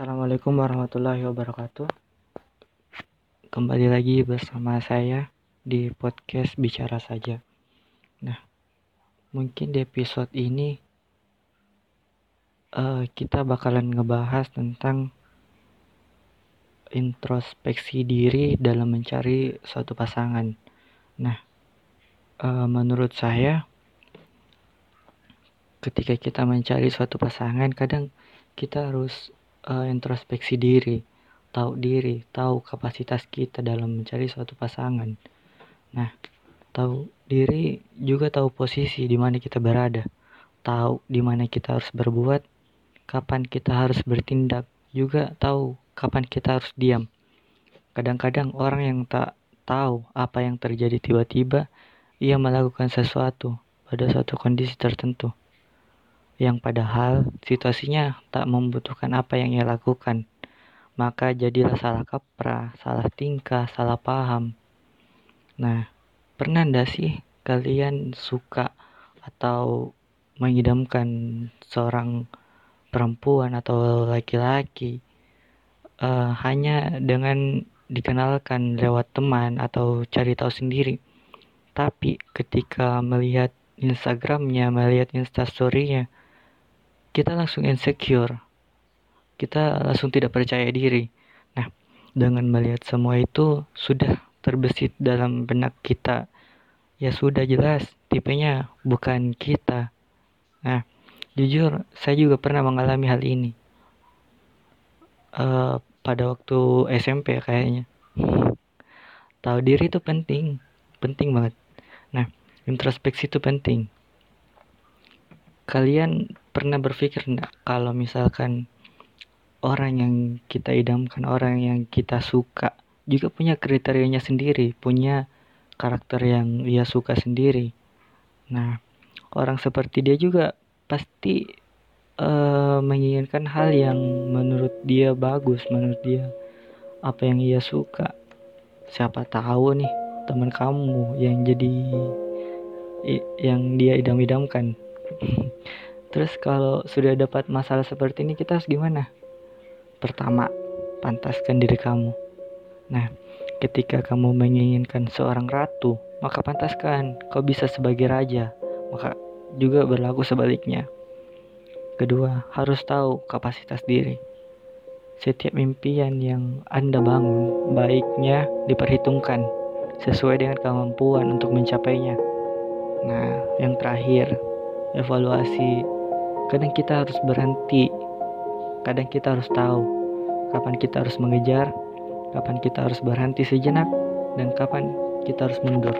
Assalamualaikum warahmatullahi wabarakatuh. Kembali lagi bersama saya di podcast Bicara Saja. Nah, mungkin di episode ini uh, kita bakalan ngebahas tentang introspeksi diri dalam mencari suatu pasangan. Nah, uh, menurut saya, ketika kita mencari suatu pasangan, kadang kita harus uh, introspeksi diri, tahu diri, tahu kapasitas kita dalam mencari suatu pasangan. Nah, tahu diri juga tahu posisi di mana kita berada, tahu di mana kita harus berbuat, kapan kita harus bertindak, juga tahu kapan kita harus diam. Kadang-kadang orang yang tak tahu apa yang terjadi tiba-tiba, ia melakukan sesuatu pada suatu kondisi tertentu yang padahal situasinya tak membutuhkan apa yang ia lakukan. Maka jadilah salah kaprah, salah tingkah, salah paham. Nah, pernah ndak sih kalian suka atau mengidamkan seorang perempuan atau laki-laki uh, hanya dengan dikenalkan lewat teman atau cari tahu sendiri. Tapi ketika melihat Instagramnya, melihat instastorynya, kita langsung insecure. Kita langsung tidak percaya diri. Nah, dengan melihat semua itu sudah terbesit dalam benak kita. Ya sudah jelas, tipenya bukan kita. Nah, jujur saya juga pernah mengalami hal ini. Uh, pada waktu SMP kayaknya. Tahu diri itu penting, penting banget. Nah, introspeksi itu penting. Kalian pernah berpikir enggak kalau misalkan orang yang kita idamkan, orang yang kita suka juga punya kriterianya sendiri, punya karakter yang dia suka sendiri. Nah, orang seperti dia juga pasti uh, menginginkan hal yang menurut dia bagus, menurut dia apa yang ia suka. Siapa tahu nih teman kamu yang jadi yang dia idam-idamkan. Terus kalau sudah dapat masalah seperti ini kita harus gimana? Pertama, pantaskan diri kamu. Nah, ketika kamu menginginkan seorang ratu, maka pantaskan kau bisa sebagai raja. Maka juga berlaku sebaliknya. Kedua, harus tahu kapasitas diri. Setiap impian yang Anda bangun, baiknya diperhitungkan sesuai dengan kemampuan untuk mencapainya. Nah, yang terakhir, evaluasi kadang kita harus berhenti. Kadang kita harus tahu kapan kita harus mengejar kapan kita harus berhenti sejenak dan kapan kita harus mundur